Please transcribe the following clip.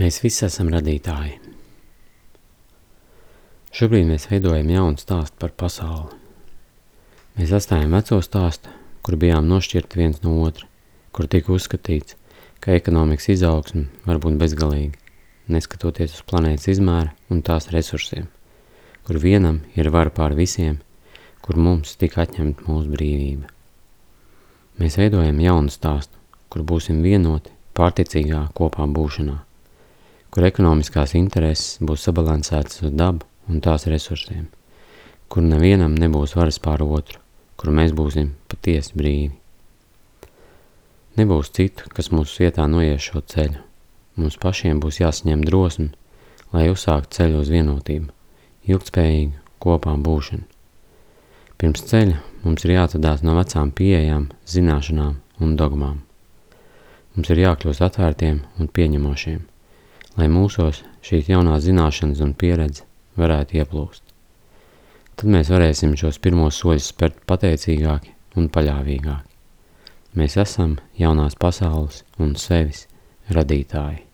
Mēs visi esam radītāji. Šobrīd mēs veidojam jaunu stāstu par pasauli. Mēs atstājam veco stāstu, kur bijām nošķirti viens no otra, kur tika uzskatīts, ka ekonomikas izaugsme var būt bezgalīga, neskatoties uz planētas izmēra un tās resursiem, kur vienam ir vara pār visiem, kur mums tika atņemta mūsu brīvība. Mēs veidojam jaunu stāstu, kur būsim vienoti pārticīgā kopā būšanā kur ekonomiskās intereses būs sabalansētas uz dabu un tās resursiem, kur nevienam nebūs varas pār otru, kur mēs būsim patiesi brīvi. Nebūs citu, kas mūsu vietā noies šo ceļu. Mums pašiem būs jāsaņem drosmi, lai uzsāktu ceļu uz vienotību, ilgspējīgu kopā būšanu. Pirms ceļa mums ir jāatvedās no vecām pieejām, zināšanām un dogmām. Mums ir jākļūst atvērtiem un pieņemošiem, lai mūsos šīs jaunās zināšanas un pieredze varētu ieplūst. Tad mēs varēsim šos pirmos soļus spērt pateicīgāki un paļāvīgāki. Mēs esam jaunās pasaules un sevis radītāji.